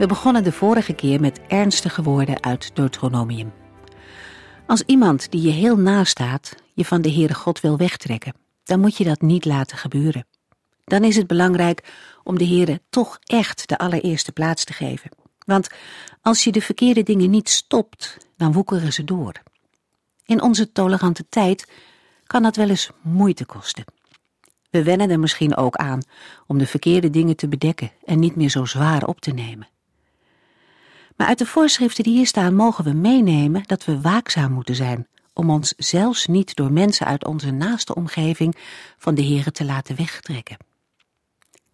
We begonnen de vorige keer met ernstige woorden uit Deuteronomium. Als iemand die je heel naast staat je van de Heere God wil wegtrekken, dan moet je dat niet laten gebeuren. Dan is het belangrijk om de Heere toch echt de allereerste plaats te geven. Want als je de verkeerde dingen niet stopt, dan woekeren ze door. In onze tolerante tijd kan dat wel eens moeite kosten. We wennen er misschien ook aan om de verkeerde dingen te bedekken en niet meer zo zwaar op te nemen. Maar uit de voorschriften die hier staan mogen we meenemen dat we waakzaam moeten zijn om ons zelfs niet door mensen uit onze naaste omgeving van de Here te laten wegtrekken.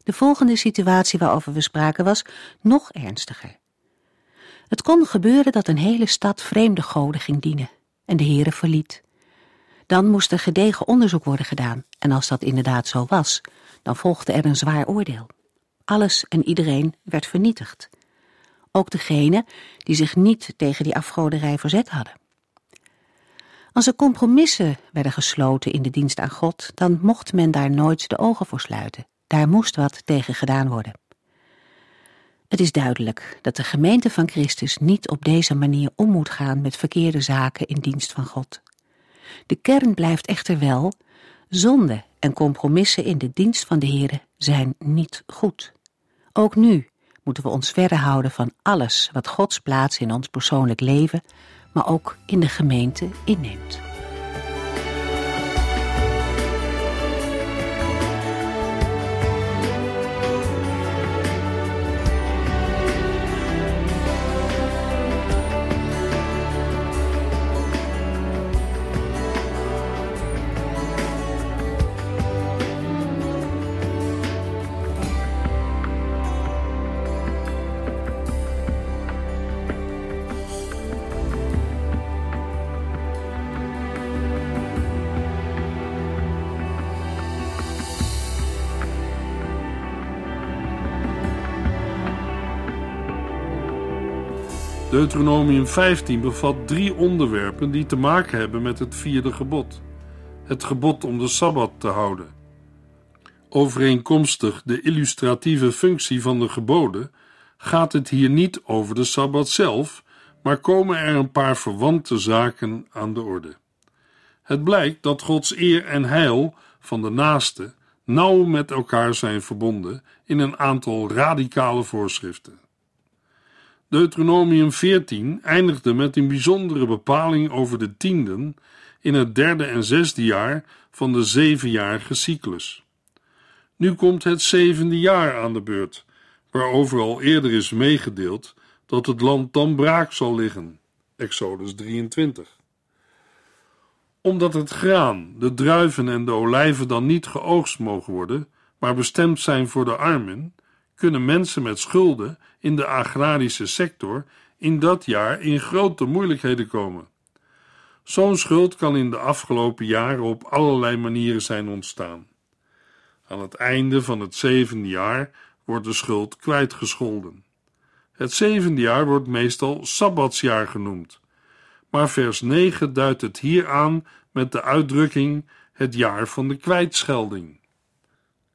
De volgende situatie waarover we spraken was nog ernstiger. Het kon gebeuren dat een hele stad vreemde goden ging dienen en de Here verliet. Dan moest er gedegen onderzoek worden gedaan en als dat inderdaad zo was, dan volgde er een zwaar oordeel. Alles en iedereen werd vernietigd ook degenen die zich niet tegen die afgoderij verzet hadden. Als er compromissen werden gesloten in de dienst aan God, dan mocht men daar nooit de ogen voor sluiten. Daar moest wat tegen gedaan worden. Het is duidelijk dat de gemeente van Christus niet op deze manier om moet gaan met verkeerde zaken in dienst van God. De kern blijft echter wel, zonde en compromissen in de dienst van de Here zijn niet goed. Ook nu, moeten we ons verre houden van alles wat Gods plaats in ons persoonlijk leven, maar ook in de gemeente inneemt. Deuteronomium 15 bevat drie onderwerpen die te maken hebben met het vierde gebod: het gebod om de sabbat te houden. Overeenkomstig de illustratieve functie van de geboden gaat het hier niet over de sabbat zelf, maar komen er een paar verwante zaken aan de orde. Het blijkt dat Gods eer en heil van de naaste nauw met elkaar zijn verbonden in een aantal radicale voorschriften. Deuteronomium 14 eindigde met een bijzondere bepaling over de tienden in het derde en zesde jaar van de zevenjarige cyclus. Nu komt het zevende jaar aan de beurt, waarover al eerder is meegedeeld dat het land dan braak zal liggen. Exodus 23. Omdat het graan, de druiven en de olijven dan niet geoogst mogen worden, maar bestemd zijn voor de armen, kunnen mensen met schulden in de agrarische sector in dat jaar in grote moeilijkheden komen. Zo'n schuld kan in de afgelopen jaren op allerlei manieren zijn ontstaan. Aan het einde van het zevende jaar wordt de schuld kwijtgescholden. Het zevende jaar wordt meestal sabbatsjaar genoemd, maar vers 9 duidt het hier aan met de uitdrukking het jaar van de kwijtschelding.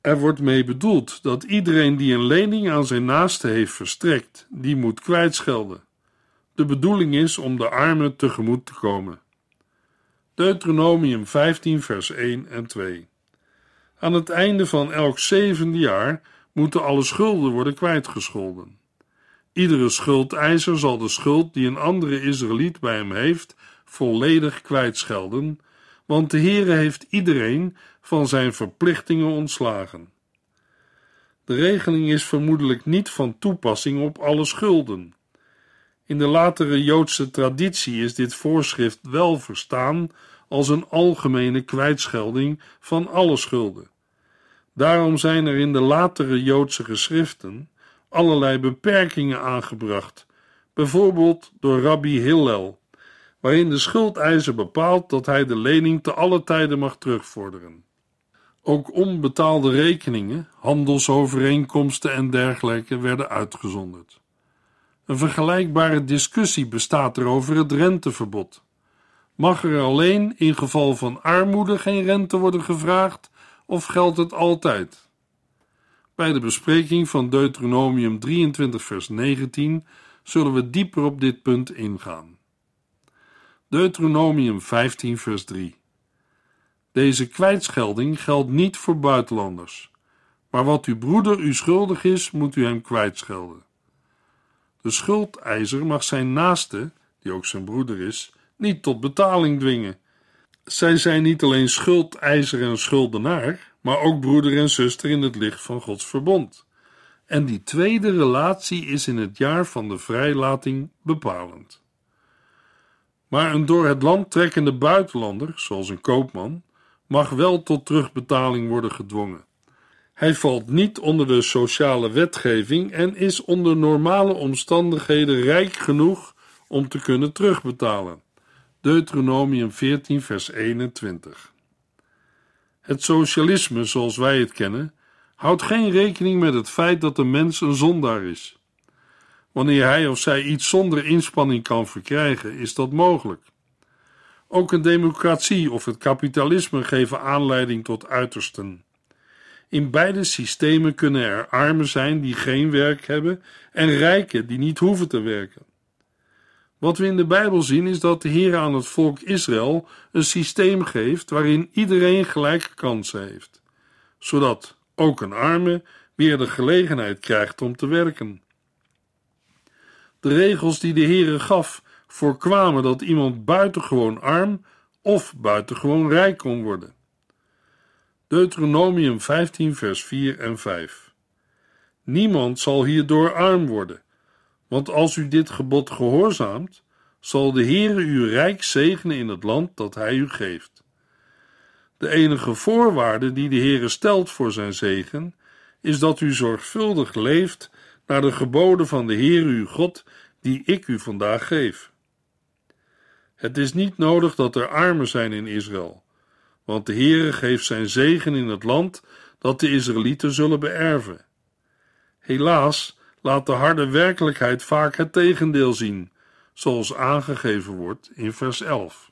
Er wordt mee bedoeld dat iedereen die een lening aan zijn naaste heeft verstrekt, die moet kwijtschelden. De bedoeling is om de armen tegemoet te komen. Deuteronomium 15, vers 1 en 2. Aan het einde van elk zevende jaar moeten alle schulden worden kwijtgescholden. Iedere schuldeiser zal de schuld die een andere Israëliet bij hem heeft, volledig kwijtschelden, want de Heere heeft iedereen van zijn verplichtingen ontslagen. De regeling is vermoedelijk niet van toepassing op alle schulden. In de latere Joodse traditie is dit voorschrift wel verstaan als een algemene kwijtschelding van alle schulden. Daarom zijn er in de latere Joodse geschriften allerlei beperkingen aangebracht, bijvoorbeeld door Rabbi Hillel, waarin de schuldeiser bepaalt dat hij de lening te alle tijden mag terugvorderen. Ook onbetaalde rekeningen, handelsovereenkomsten en dergelijke werden uitgezonderd. Een vergelijkbare discussie bestaat er over het renteverbod. Mag er alleen in geval van armoede geen rente worden gevraagd of geldt het altijd? Bij de bespreking van Deuteronomium 23, vers 19 zullen we dieper op dit punt ingaan. Deuteronomium 15, vers 3. Deze kwijtschelding geldt niet voor buitenlanders, maar wat uw broeder u schuldig is, moet u hem kwijtschelden. De schuldeiser mag zijn naaste, die ook zijn broeder is, niet tot betaling dwingen. Zij zijn niet alleen schuldeiser en schuldenaar, maar ook broeder en zuster in het licht van Gods verbond. En die tweede relatie is in het jaar van de vrijlating bepalend. Maar een door het land trekkende buitenlander, zoals een koopman, mag wel tot terugbetaling worden gedwongen. Hij valt niet onder de sociale wetgeving en is onder normale omstandigheden rijk genoeg om te kunnen terugbetalen. Deuteronomium 14, vers 21. Het socialisme zoals wij het kennen, houdt geen rekening met het feit dat de mens een zondaar is. Wanneer hij of zij iets zonder inspanning kan verkrijgen, is dat mogelijk. Ook een democratie of het kapitalisme geven aanleiding tot uitersten. In beide systemen kunnen er armen zijn die geen werk hebben en rijken die niet hoeven te werken. Wat we in de Bijbel zien is dat de Heer aan het volk Israël een systeem geeft waarin iedereen gelijke kansen heeft, zodat ook een arme weer de gelegenheid krijgt om te werken. De regels die de Heere gaf voorkwamen dat iemand buitengewoon arm of buitengewoon rijk kon worden. Deuteronomium 15, vers 4 en 5. Niemand zal hierdoor arm worden, want als u dit gebod gehoorzaamt, zal de Heere u rijk zegenen in het land dat hij u geeft. De enige voorwaarde die de Heere stelt voor zijn zegen, is dat u zorgvuldig leeft naar de geboden van de Heere uw God, die ik u vandaag geef. Het is niet nodig dat er armen zijn in Israël, want de Heere geeft zijn zegen in het land dat de Israëlieten zullen beërven. Helaas laat de harde werkelijkheid vaak het tegendeel zien, zoals aangegeven wordt in vers 11.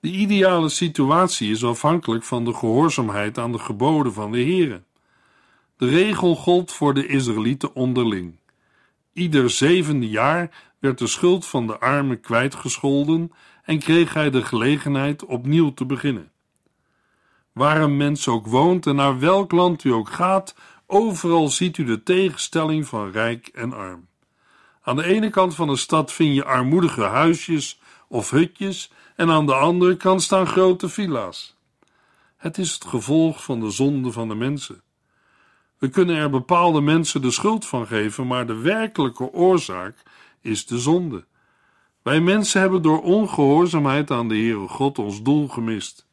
De ideale situatie is afhankelijk van de gehoorzaamheid aan de geboden van de Heere. De regel gold voor de Israëlieten onderling. Ieder zevende jaar werd de schuld van de armen kwijtgescholden en kreeg hij de gelegenheid opnieuw te beginnen. Waar een mens ook woont en naar welk land u ook gaat, overal ziet u de tegenstelling van rijk en arm. Aan de ene kant van de stad vind je armoedige huisjes of hutjes, en aan de andere kant staan grote villa's. Het is het gevolg van de zonde van de mensen. We kunnen er bepaalde mensen de schuld van geven, maar de werkelijke oorzaak is de zonde. Wij mensen hebben door ongehoorzaamheid aan de Heere God ons doel gemist.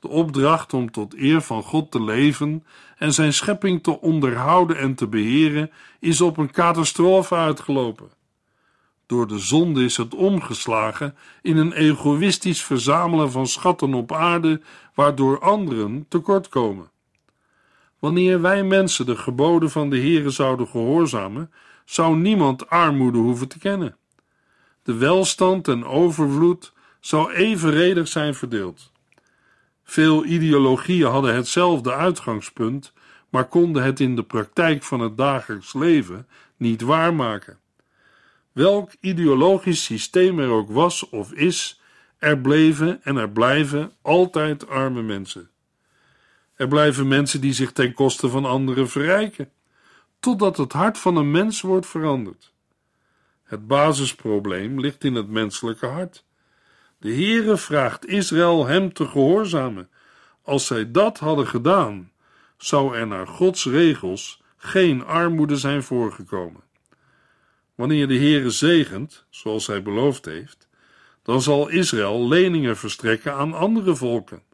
De opdracht om tot eer van God te leven en zijn schepping te onderhouden en te beheren is op een catastrofe uitgelopen. Door de zonde is het omgeslagen in een egoïstisch verzamelen van schatten op aarde, waardoor anderen tekortkomen. Wanneer wij mensen de geboden van de Heere zouden gehoorzamen, zou niemand armoede hoeven te kennen. De welstand en overvloed zou evenredig zijn verdeeld. Veel ideologieën hadden hetzelfde uitgangspunt, maar konden het in de praktijk van het dagelijks leven niet waarmaken. Welk ideologisch systeem er ook was of is, er bleven en er blijven altijd arme mensen. Er blijven mensen die zich ten koste van anderen verrijken, totdat het hart van een mens wordt veranderd. Het basisprobleem ligt in het menselijke hart. De Heere vraagt Israël hem te gehoorzamen. Als zij dat hadden gedaan, zou er naar Gods regels geen armoede zijn voorgekomen. Wanneer de Heere zegent, zoals hij beloofd heeft, dan zal Israël leningen verstrekken aan andere volken.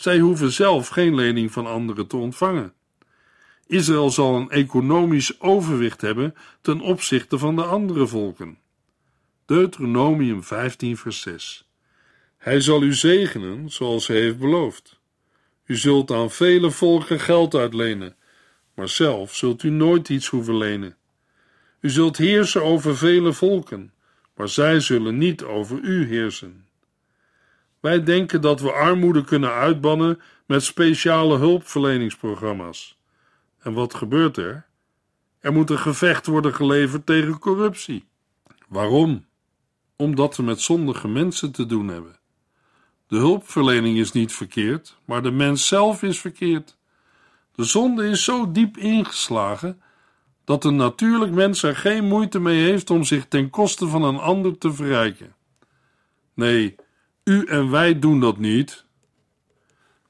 Zij hoeven zelf geen lening van anderen te ontvangen. Israël zal een economisch overwicht hebben ten opzichte van de andere volken. Deuteronomium 15, vers 6. Hij zal u zegenen zoals hij heeft beloofd. U zult aan vele volken geld uitlenen, maar zelf zult u nooit iets hoeven lenen. U zult heersen over vele volken, maar zij zullen niet over u heersen. Wij denken dat we armoede kunnen uitbannen met speciale hulpverleningsprogramma's. En wat gebeurt er? Er moet een gevecht worden geleverd tegen corruptie. Waarom? Omdat we met zondige mensen te doen hebben. De hulpverlening is niet verkeerd, maar de mens zelf is verkeerd. De zonde is zo diep ingeslagen dat een natuurlijk mens er geen moeite mee heeft om zich ten koste van een ander te verrijken. Nee, u en wij doen dat niet.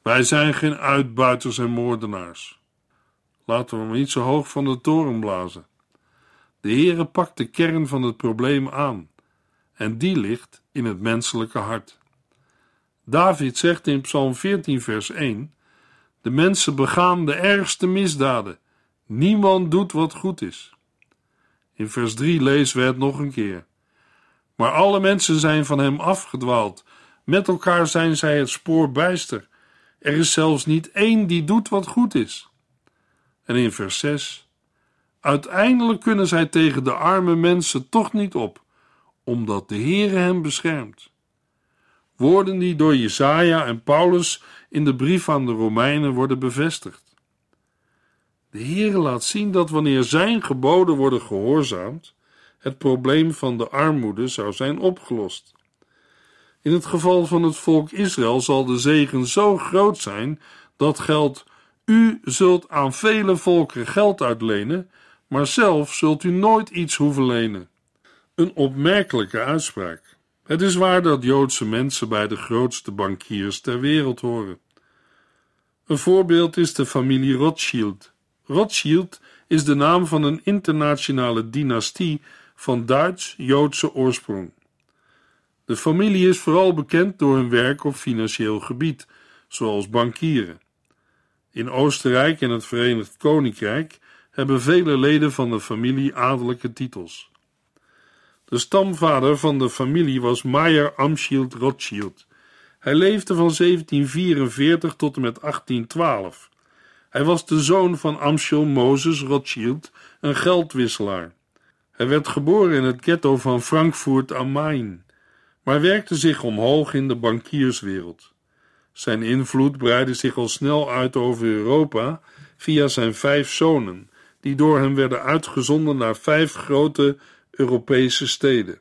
Wij zijn geen uitbuiters en moordenaars. Laten we maar niet zo hoog van de toren blazen. De Heere pakt de kern van het probleem aan, en die ligt in het menselijke hart. David zegt in Psalm 14, vers 1: De mensen begaan de ergste misdaden. Niemand doet wat goed is. In vers 3 lezen we het nog een keer. Maar alle mensen zijn van hem afgedwaald. Met elkaar zijn zij het spoor bijster. Er is zelfs niet één die doet wat goed is. En in vers 6: Uiteindelijk kunnen zij tegen de arme mensen toch niet op, omdat de Heere hem beschermt. Woorden die door Jesaja en Paulus in de brief aan de Romeinen worden bevestigd. De Heere laat zien dat wanneer zijn geboden worden gehoorzaamd, het probleem van de armoede zou zijn opgelost. In het geval van het volk Israël zal de zegen zo groot zijn dat geldt: U zult aan vele volken geld uitlenen, maar zelf zult u nooit iets hoeven lenen. Een opmerkelijke uitspraak. Het is waar dat Joodse mensen bij de grootste bankiers ter wereld horen. Een voorbeeld is de familie Rothschild. Rothschild is de naam van een internationale dynastie van Duits-Joodse oorsprong. De familie is vooral bekend door hun werk op financieel gebied, zoals bankieren. In Oostenrijk en het Verenigd Koninkrijk hebben vele leden van de familie adellijke titels. De stamvader van de familie was Meyer Amschild Rothschild. Hij leefde van 1744 tot en met 1812. Hij was de zoon van Amschel Moses Rothschild, een geldwisselaar. Hij werd geboren in het ghetto van Frankfurt am Main, maar werkte zich omhoog in de bankierswereld. Zijn invloed breidde zich al snel uit over Europa via zijn vijf zonen, die door hem werden uitgezonden naar vijf grote Europese steden.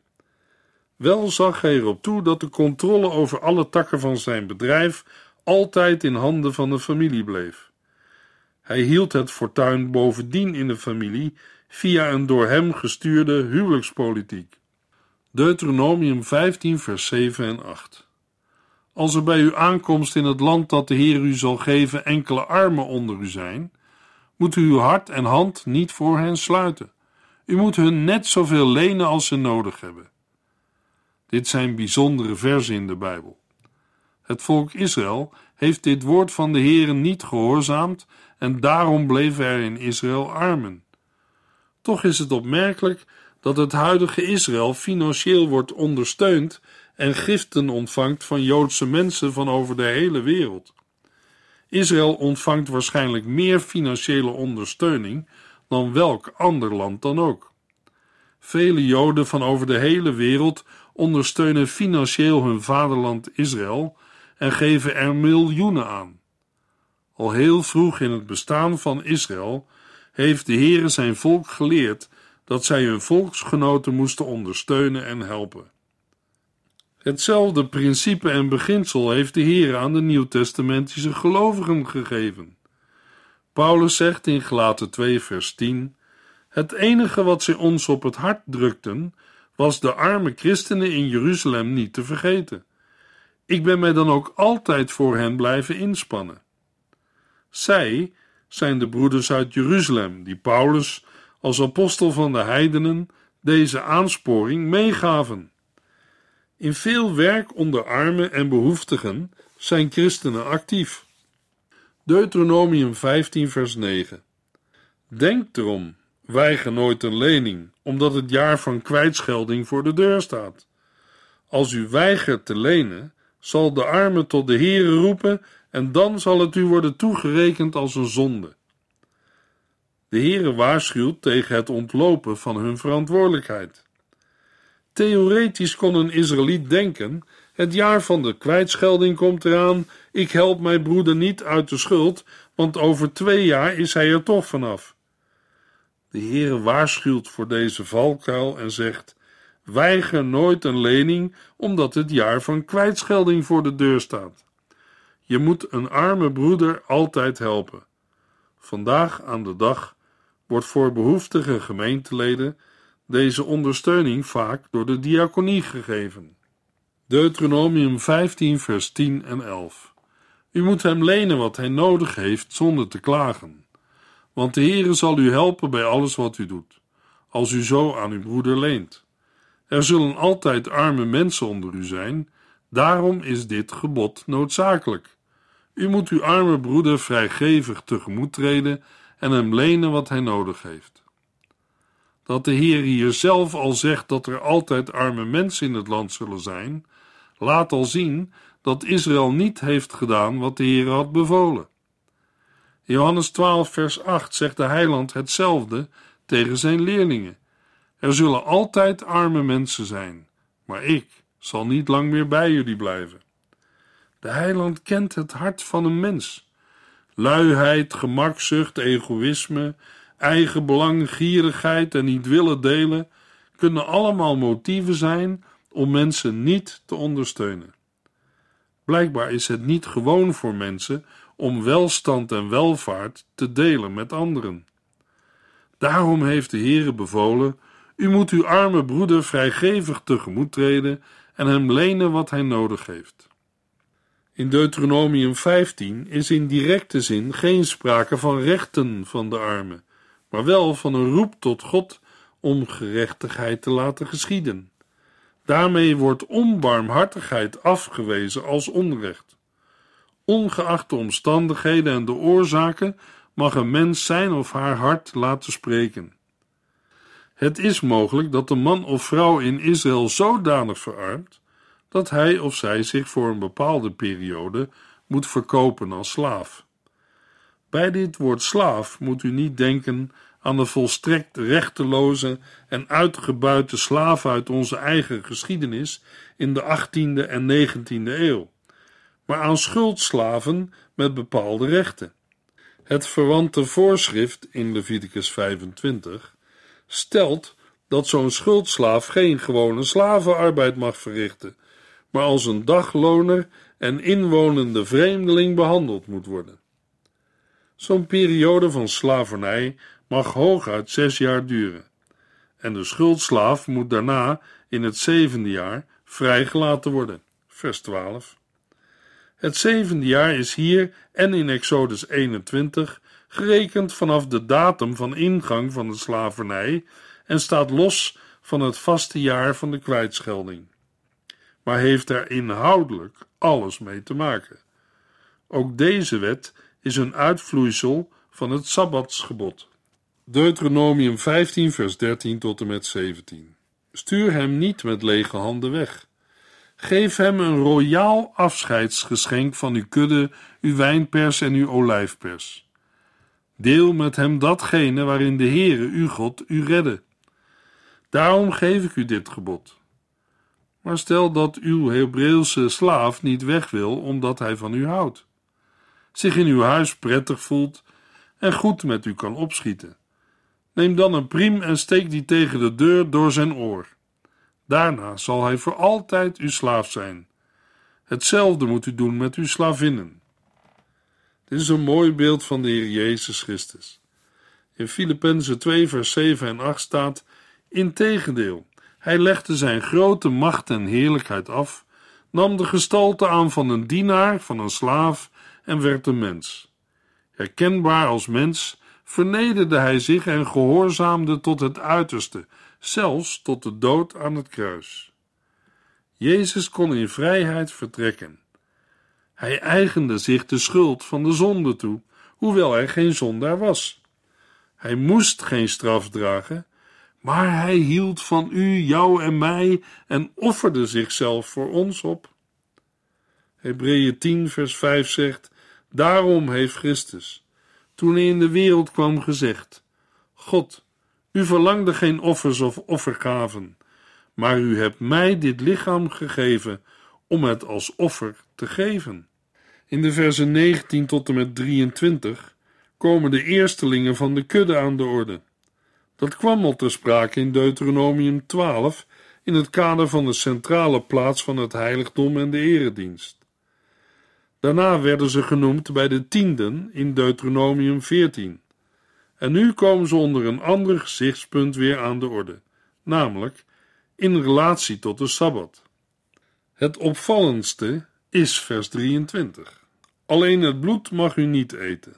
Wel zag hij erop toe dat de controle over alle takken van zijn bedrijf altijd in handen van de familie bleef. Hij hield het fortuin bovendien in de familie via een door hem gestuurde huwelijkspolitiek. Deuteronomium 15, vers 7 en 8. Als er bij uw aankomst in het land dat de Heer u zal geven enkele armen onder u zijn, moet u uw hart en hand niet voor hen sluiten. U moet hun net zoveel lenen als ze nodig hebben. Dit zijn bijzondere versen in de Bijbel. Het volk Israël heeft dit woord van de Heere niet gehoorzaamd en daarom bleven er in Israël armen. Toch is het opmerkelijk dat het huidige Israël financieel wordt ondersteund en giften ontvangt van Joodse mensen van over de hele wereld. Israël ontvangt waarschijnlijk meer financiële ondersteuning dan welk ander land dan ook. Vele Joden van over de hele wereld ondersteunen financieel hun vaderland Israël en geven er miljoenen aan. Al heel vroeg in het bestaan van Israël heeft de Heere zijn volk geleerd dat zij hun volksgenoten moesten ondersteunen en helpen. Hetzelfde principe en beginsel heeft de Heer aan de nieuwtestamentische gelovigen gegeven. Paulus zegt in Gelaten 2 vers 10 Het enige wat zij ons op het hart drukten, was de arme christenen in Jeruzalem niet te vergeten. Ik ben mij dan ook altijd voor hen blijven inspannen. Zij zijn de broeders uit Jeruzalem, die Paulus als apostel van de heidenen deze aansporing meegaven. In veel werk onder armen en behoeftigen zijn christenen actief. Deuteronomium 15, vers 9. Denk erom, weiger nooit een lening, omdat het jaar van kwijtschelding voor de deur staat. Als u weigert te lenen, zal de arme tot de Heere roepen en dan zal het u worden toegerekend als een zonde. De Heere waarschuwt tegen het ontlopen van hun verantwoordelijkheid. Theoretisch kon een Israëliet denken: het jaar van de kwijtschelding komt eraan, ik help mijn broeder niet uit de schuld, want over twee jaar is hij er toch vanaf. De Heere waarschuwt voor deze valkuil en zegt: weiger nooit een lening, omdat het jaar van kwijtschelding voor de deur staat. Je moet een arme broeder altijd helpen. Vandaag aan de dag wordt voor behoeftige gemeenteleden deze ondersteuning vaak door de diaconie gegeven. Deuteronomium 15, vers 10 en 11. U moet hem lenen wat hij nodig heeft zonder te klagen, want de Heere zal u helpen bij alles wat u doet, als u zo aan uw broeder leent. Er zullen altijd arme mensen onder u zijn, daarom is dit gebod noodzakelijk. U moet uw arme broeder vrijgevig tegemoet treden en hem lenen wat hij nodig heeft. Dat de Heer hier zelf al zegt dat er altijd arme mensen in het land zullen zijn, laat al zien dat Israël niet heeft gedaan wat de Heer had bevolen. Johannes 12, vers 8 zegt de heiland hetzelfde tegen zijn leerlingen. Er zullen altijd arme mensen zijn, maar ik zal niet lang meer bij jullie blijven. De heiland kent het hart van een mens. Luiheid, gemakzucht, egoïsme, eigen belang, gierigheid en niet willen delen kunnen allemaal motieven zijn om mensen niet te ondersteunen. Blijkbaar is het niet gewoon voor mensen om welstand en welvaart te delen met anderen. Daarom heeft de Heere bevolen: U moet uw arme broeder vrijgevig tegemoet treden en hem lenen wat hij nodig heeft. In Deuteronomium 15 is in directe zin geen sprake van rechten van de armen, maar wel van een roep tot God om gerechtigheid te laten geschieden. Daarmee wordt onbarmhartigheid afgewezen als onrecht. Ongeacht de omstandigheden en de oorzaken mag een mens zijn of haar hart laten spreken. Het is mogelijk dat de man of vrouw in Israël zodanig verarmt dat hij of zij zich voor een bepaalde periode moet verkopen als slaaf. Bij dit woord slaaf moet u niet denken aan de volstrekt rechteloze en uitgebuite slaven uit onze eigen geschiedenis in de 18e en 19e eeuw, maar aan schuldslaven met bepaalde rechten. Het verwante voorschrift in Leviticus 25 stelt dat zo'n schuldslaaf geen gewone slavenarbeid mag verrichten, maar als een dagloner en inwonende vreemdeling behandeld moet worden. Zo'n periode van slavernij mag hooguit zes jaar duren, en de schuldslaaf moet daarna in het zevende jaar vrijgelaten worden. Vers 12. Het zevende jaar is hier en in Exodus 21 gerekend vanaf de datum van ingang van de slavernij en staat los van het vaste jaar van de kwijtschelding maar heeft er inhoudelijk alles mee te maken. Ook deze wet is een uitvloeisel van het Sabbatsgebod. Deuteronomium 15, vers 13 tot en met 17. Stuur hem niet met lege handen weg. Geef hem een royaal afscheidsgeschenk van uw kudde, uw wijnpers en uw olijfpers. Deel met hem datgene waarin de Heere, uw God, u redde. Daarom geef ik u dit gebod. Maar stel dat uw Hebreeuwse slaaf niet weg wil omdat hij van u houdt, zich in uw huis prettig voelt en goed met u kan opschieten. Neem dan een priem en steek die tegen de deur door zijn oor. Daarna zal hij voor altijd uw slaaf zijn. Hetzelfde moet u doen met uw slavinnen. Dit is een mooi beeld van de Heer Jezus Christus. In Filippenzen 2, vers 7 en 8 staat: Integendeel, hij legde zijn grote macht en heerlijkheid af, nam de gestalte aan van een dienaar, van een slaaf en werd een mens. Herkenbaar als mens vernederde hij zich en gehoorzaamde tot het uiterste, zelfs tot de dood aan het kruis. Jezus kon in vrijheid vertrekken. Hij eigende zich de schuld van de zonde toe, hoewel hij geen zondaar was. Hij moest geen straf dragen, maar hij hield van u, jou en mij en offerde zichzelf voor ons op. Hebreeën 10, vers 5 zegt: Daarom heeft Christus, toen hij in de wereld kwam, gezegd: God, u verlangde geen offers of offergaven, maar u hebt mij dit lichaam gegeven om het als offer te geven. In de versen 19 tot en met 23 komen de eerstelingen van de kudde aan de orde. Dat kwam al ter sprake in Deuteronomium 12 in het kader van de centrale plaats van het heiligdom en de eredienst. Daarna werden ze genoemd bij de tienden in Deuteronomium 14. En nu komen ze onder een ander gezichtspunt weer aan de orde, namelijk in relatie tot de Sabbat. Het opvallendste is vers 23. Alleen het bloed mag u niet eten.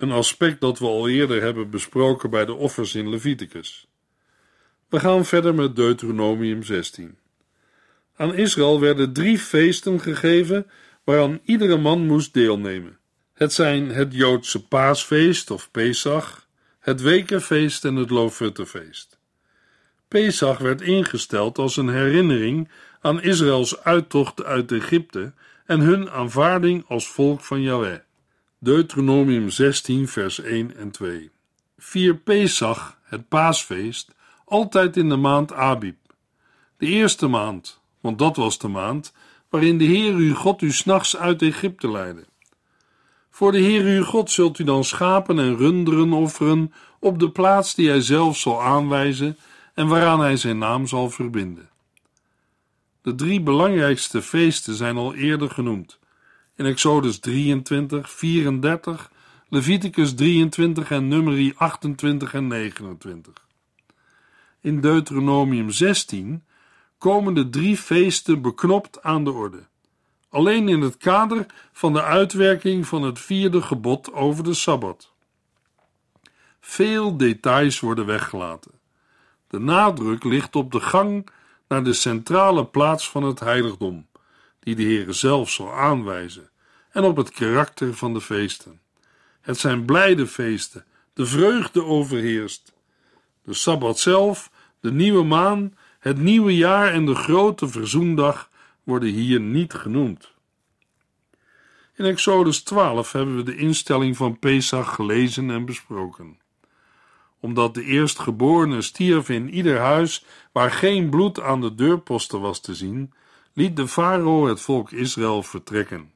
Een aspect dat we al eerder hebben besproken bij de offers in Leviticus. We gaan verder met Deuteronomium 16. Aan Israël werden drie feesten gegeven waaraan iedere man moest deelnemen. Het zijn het Joodse paasfeest of Pesach, het wekenfeest en het Loofhuttenfeest. Pesach werd ingesteld als een herinnering aan Israëls uittocht uit Egypte en hun aanvaarding als volk van Yahweh. Deuteronomium 16, vers 1 en 2. Vier Pesach, het paasfeest, altijd in de maand Abib. De eerste maand, want dat was de maand waarin de Heer uw God u s'nachts uit Egypte leidde. Voor de Heer uw God zult u dan schapen en runderen offeren op de plaats die hij zelf zal aanwijzen en waaraan hij zijn naam zal verbinden. De drie belangrijkste feesten zijn al eerder genoemd. In Exodus 23, 34, Leviticus 23 en Numeri 28 en 29. In Deuteronomium 16 komen de drie feesten beknopt aan de orde. Alleen in het kader van de uitwerking van het vierde gebod over de Sabbat. Veel details worden weggelaten. De nadruk ligt op de gang naar de centrale plaats van het heiligdom, die de Heere zelf zal aanwijzen, en op het karakter van de feesten. Het zijn blijde feesten, de vreugde overheerst. De Sabbat zelf, de nieuwe maan, het nieuwe jaar en de grote verzoendag worden hier niet genoemd. In Exodus 12 hebben we de instelling van Pesach gelezen en besproken omdat de eerstgeborene stierf in ieder huis waar geen bloed aan de deurposten was te zien, liet de farao het volk Israël vertrekken.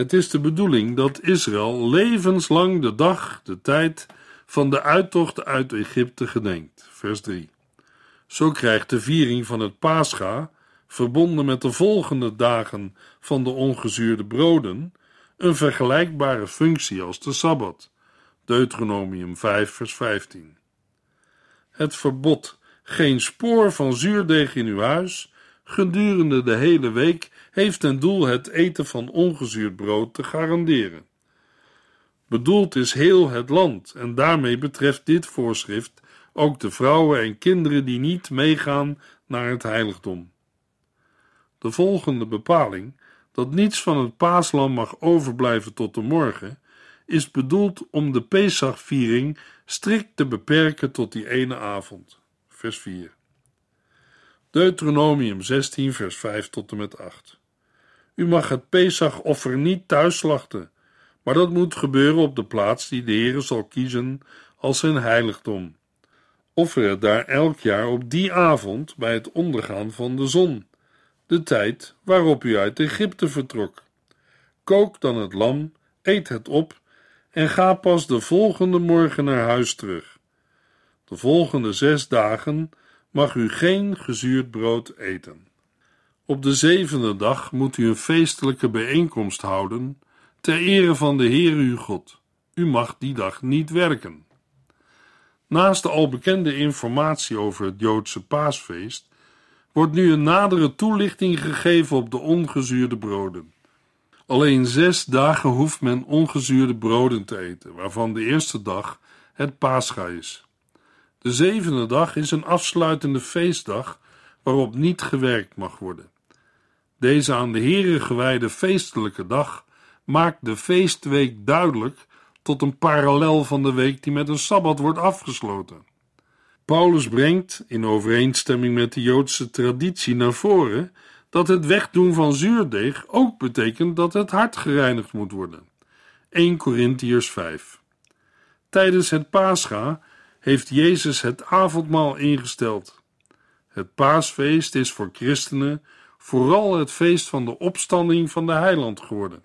Het is de bedoeling dat Israël levenslang de dag, de tijd van de uittocht uit Egypte gedenkt. Vers 3. Zo krijgt de viering van het Pascha, verbonden met de volgende dagen van de ongezuurde broden, een vergelijkbare functie als de Sabbat. Deuteronomium 5, vers 15. Het verbod geen spoor van zuurdeeg in uw huis gedurende de hele week heeft ten doel het eten van ongezuurd brood te garanderen. Bedoeld is heel het land en daarmee betreft dit voorschrift ook de vrouwen en kinderen die niet meegaan naar het heiligdom. De volgende bepaling, dat niets van het paaslam mag overblijven tot de morgen, is bedoeld om de Pesachviering strikt te beperken tot die ene avond. Vers 4. Deuteronomium 16, vers 5 tot en met 8. U mag het Pesachoffer niet thuis slachten, maar dat moet gebeuren op de plaats die de Heere zal kiezen als zijn heiligdom. Offer het daar elk jaar op die avond bij het ondergaan van de zon, de tijd waarop u uit Egypte vertrok. Kook dan het lam, eet het op en ga pas de volgende morgen naar huis terug. De volgende zes dagen mag u geen gezuurd brood eten. Op de zevende dag moet u een feestelijke bijeenkomst houden ter ere van de Heer uw God. U mag die dag niet werken. Naast de al bekende informatie over het Joodse paasfeest wordt nu een nadere toelichting gegeven op de ongezuurde broden. Alleen zes dagen hoeft men ongezuurde broden te eten, waarvan de eerste dag het Pascha is. De zevende dag is een afsluitende feestdag waarop niet gewerkt mag worden. Deze aan de Here gewijde feestelijke dag maakt de feestweek duidelijk tot een parallel van de week die met een sabbat wordt afgesloten. Paulus brengt, in overeenstemming met de Joodse traditie, naar voren dat het wegdoen van zuurdeeg ook betekent dat het hart gereinigd moet worden. 1 Corinthiërs 5. Tijdens het Pascha heeft Jezus het avondmaal ingesteld. Het paasfeest is voor christenen vooral het feest van de opstanding van de heiland geworden.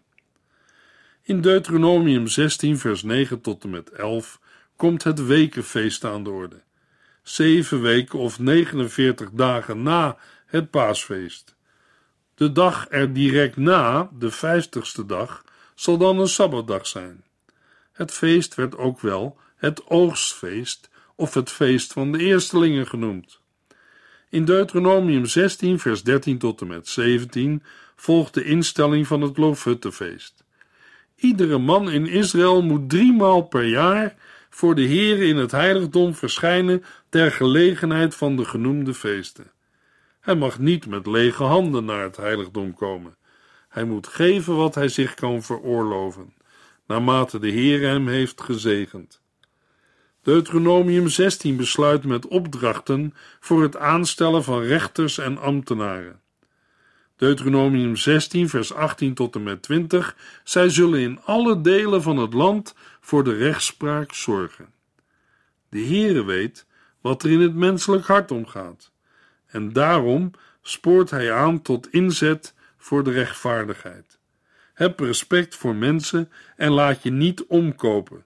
In Deuteronomium 16, vers 9 tot en met 11 komt het wekenfeest aan de orde. Zeven weken of 49 dagen na het paasfeest. De dag er direct na, de vijftigste dag, zal dan een sabbatdag zijn. Het feest werd ook wel het oogstfeest of het feest van de eerstelingen genoemd. In Deuteronomium 16, vers 13 tot en met 17 volgt de instelling van het Loofhuttenfeest. Iedere man in Israël moet driemaal per jaar voor de Heer in het heiligdom verschijnen ter gelegenheid van de genoemde feesten. Hij mag niet met lege handen naar het heiligdom komen. Hij moet geven wat hij zich kan veroorloven, naarmate de Heer hem heeft gezegend. Deuteronomium 16 besluit met opdrachten voor het aanstellen van rechters en ambtenaren. Deuteronomium 16, vers 18 tot en met 20. Zij zullen in alle delen van het land voor de rechtspraak zorgen. De Heere weet wat er in het menselijk hart omgaat, en daarom spoort hij aan tot inzet voor de rechtvaardigheid. Heb respect voor mensen en laat je niet omkopen.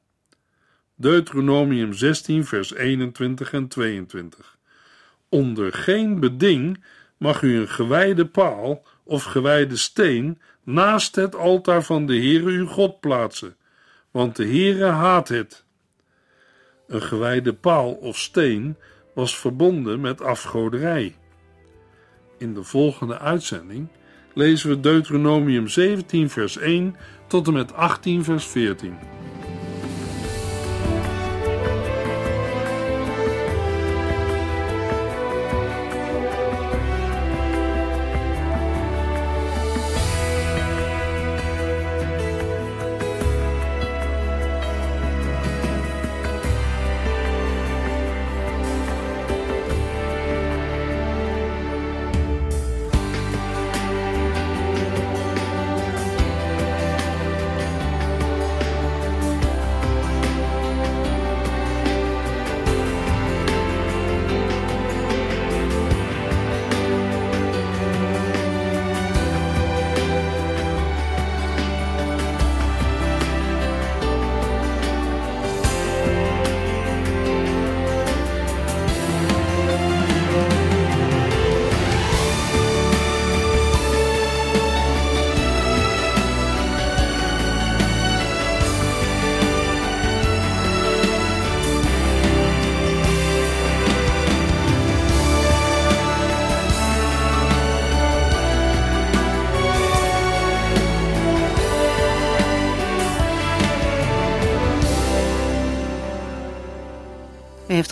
Deuteronomium 16, vers 21 en 22. Onder geen beding mag u een gewijde paal of gewijde steen naast het altaar van de Heere uw God plaatsen, want de Heere haat het. Een gewijde paal of steen was verbonden met afgoderij. In de volgende uitzending lezen we Deuteronomium 17 vers 1 tot en met 18 vers 14.